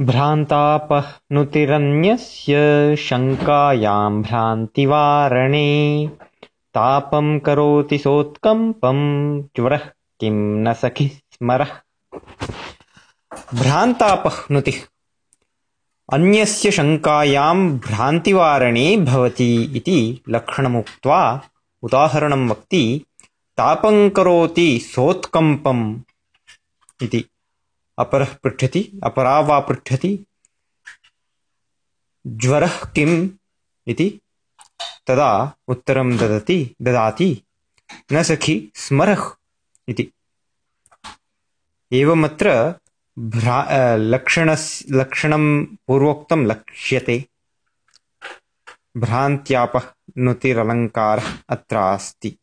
भ्रान्तापह्नुतिरन्यस्य शङ्कायां भ्रान्तिवारणे। तापं करोति सोत्कम्पं ज्वरः किं न सखि स्मरः। भ्रान्तापह्नुतिः। अन्यस्य शङ्कायां भ्रान्तिवारणे भवति इति लक्षणमुक्त्वा उदाहरणं वक्ति तापं करोति सोत्कम्पम् इति अपरः पृच्छति अपरा वा पृच्छति ज्वरः किम् इति तदा उत्तरं ददति ददाति न सखि स्मरः इति। एवमत्र भ्रा लक्षणस् लक्षणं पूर्वोक्तं लक्ष्यते। भ्रान्त्यापः नुतिरलङ्कारः अत्र अस्ति